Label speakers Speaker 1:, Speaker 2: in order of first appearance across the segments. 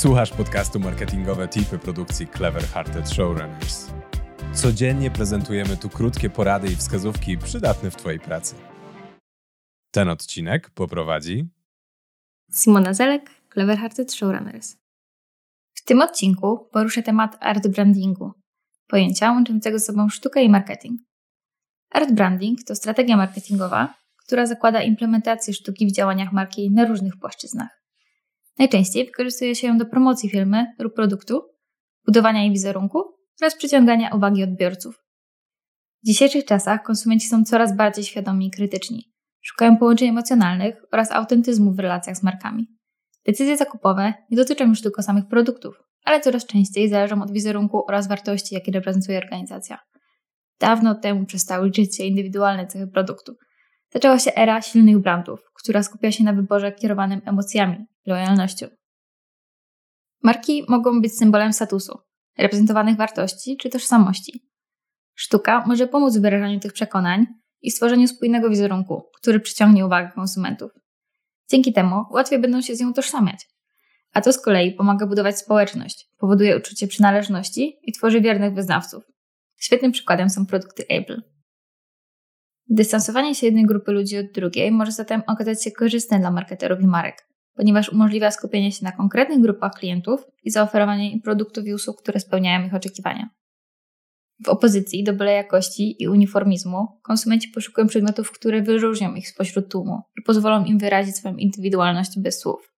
Speaker 1: Słuchasz podcastu Marketingowe Tipy produkcji Clever Hearted Showrunners. Codziennie prezentujemy tu krótkie porady i wskazówki przydatne w Twojej pracy. Ten odcinek poprowadzi
Speaker 2: Simona Zelek, Clever Hearted Showrunners. W tym odcinku poruszę temat art brandingu, pojęcia łączącego sobą sztukę i marketing. Art branding to strategia marketingowa, która zakłada implementację sztuki w działaniach marki na różnych płaszczyznach. Najczęściej wykorzystuje się ją do promocji firmy lub produktu, budowania jej wizerunku oraz przyciągania uwagi odbiorców. W dzisiejszych czasach konsumenci są coraz bardziej świadomi i krytyczni. Szukają połączeń emocjonalnych oraz autentyzmu w relacjach z markami. Decyzje zakupowe nie dotyczą już tylko samych produktów, ale coraz częściej zależą od wizerunku oraz wartości, jakie reprezentuje organizacja. Dawno temu przestały liczyć się indywidualne cechy produktu. Zaczęła się era silnych brandów, która skupia się na wyborze kierowanym emocjami, lojalnością. Marki mogą być symbolem statusu, reprezentowanych wartości czy tożsamości. Sztuka może pomóc w wyrażaniu tych przekonań i stworzeniu spójnego wizerunku, który przyciągnie uwagę konsumentów. Dzięki temu łatwiej będą się z nią tożsamiać. A to z kolei pomaga budować społeczność, powoduje uczucie przynależności i tworzy wiernych wyznawców. Świetnym przykładem są produkty Apple. Dystansowanie się jednej grupy ludzi od drugiej może zatem okazać się korzystne dla marketerów i marek, ponieważ umożliwia skupienie się na konkretnych grupach klientów i zaoferowanie im produktów i usług, które spełniają ich oczekiwania. W opozycji do byle jakości i uniformizmu konsumenci poszukują przedmiotów, które wyróżnią ich spośród tłumu i pozwolą im wyrazić swoją indywidualność bez słów.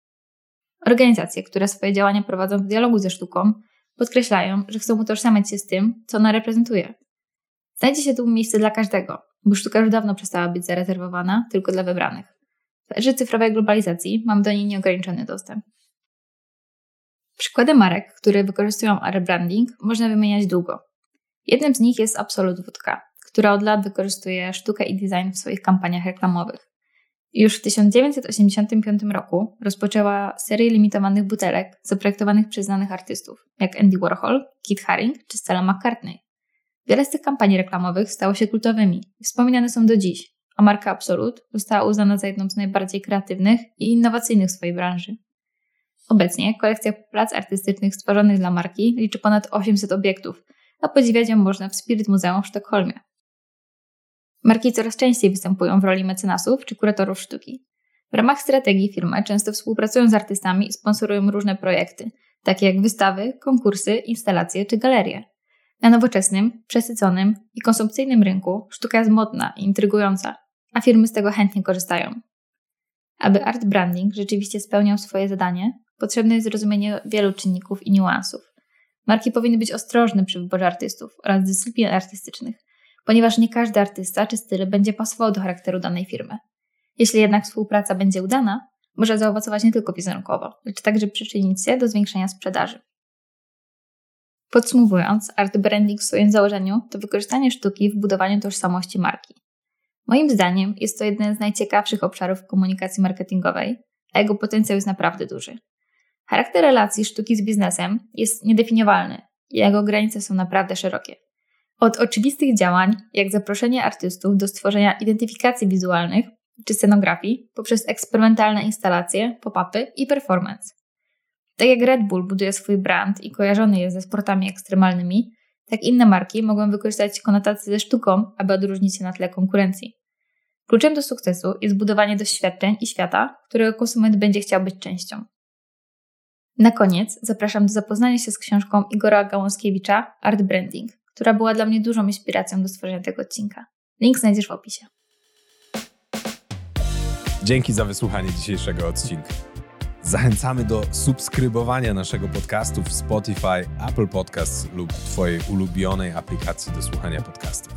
Speaker 2: Organizacje, które swoje działania prowadzą w dialogu ze sztuką, podkreślają, że chcą utożsamiać się z tym, co ona reprezentuje. Znajdzie się tu miejsce dla każdego, bo sztuka już dawno przestała być zarezerwowana tylko dla wybranych. W erze cyfrowej globalizacji mam do niej nieograniczony dostęp. Przykłady marek, które wykorzystują rebranding, można wymieniać długo. Jednym z nich jest Absolut Wódka, która od lat wykorzystuje sztukę i design w swoich kampaniach reklamowych. Już w 1985 roku rozpoczęła serię limitowanych butelek zaprojektowanych przez znanych artystów, jak Andy Warhol, Kit Haring czy Stella McCartney. Wiele z tych kampanii reklamowych stało się kultowymi wspominane są do dziś, a marka Absolut została uznana za jedną z najbardziej kreatywnych i innowacyjnych w swojej branży. Obecnie kolekcja plac artystycznych stworzonych dla marki liczy ponad 800 obiektów, a podziwiać ją można w Spirit Muzeum w Sztokholmie. Marki coraz częściej występują w roli mecenasów czy kuratorów sztuki. W ramach strategii firmy często współpracują z artystami i sponsorują różne projekty, takie jak wystawy, konkursy, instalacje czy galerie. Na nowoczesnym, przesyconym i konsumpcyjnym rynku sztuka jest modna i intrygująca, a firmy z tego chętnie korzystają. Aby art branding rzeczywiście spełniał swoje zadanie, potrzebne jest zrozumienie wielu czynników i niuansów. Marki powinny być ostrożne przy wyborze artystów oraz dyscyplin artystycznych, ponieważ nie każdy artysta czy styl będzie pasował do charakteru danej firmy. Jeśli jednak współpraca będzie udana, może zaowocować nie tylko wizerunkowo, lecz także przyczynić się do zwiększenia sprzedaży. Podsumowując, art branding w swoim założeniu to wykorzystanie sztuki w budowaniu tożsamości marki. Moim zdaniem jest to jeden z najciekawszych obszarów komunikacji marketingowej, a jego potencjał jest naprawdę duży. Charakter relacji sztuki z biznesem jest niedefiniowalny i jego granice są naprawdę szerokie. Od oczywistych działań, jak zaproszenie artystów do stworzenia identyfikacji wizualnych czy scenografii, poprzez eksperymentalne instalacje, pop-upy i performance. Tak jak Red Bull buduje swój brand i kojarzony jest ze sportami ekstremalnymi, tak inne marki mogą wykorzystać konotacje ze sztuką, aby odróżnić się na tle konkurencji. Kluczem do sukcesu jest budowanie doświadczeń i świata, którego konsument będzie chciał być częścią. Na koniec zapraszam do zapoznania się z książką Igora Gałąskiewicza Art Branding, która była dla mnie dużą inspiracją do stworzenia tego odcinka. Link znajdziesz w opisie.
Speaker 1: Dzięki za wysłuchanie dzisiejszego odcinka. Zachęcamy do subskrybowania naszego podcastu w Spotify, Apple Podcasts lub Twojej ulubionej aplikacji do słuchania podcastów.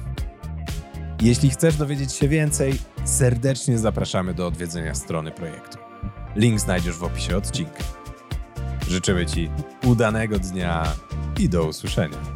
Speaker 1: Jeśli chcesz dowiedzieć się więcej, serdecznie zapraszamy do odwiedzenia strony projektu. Link znajdziesz w opisie odcinka. Życzymy Ci udanego dnia i do usłyszenia.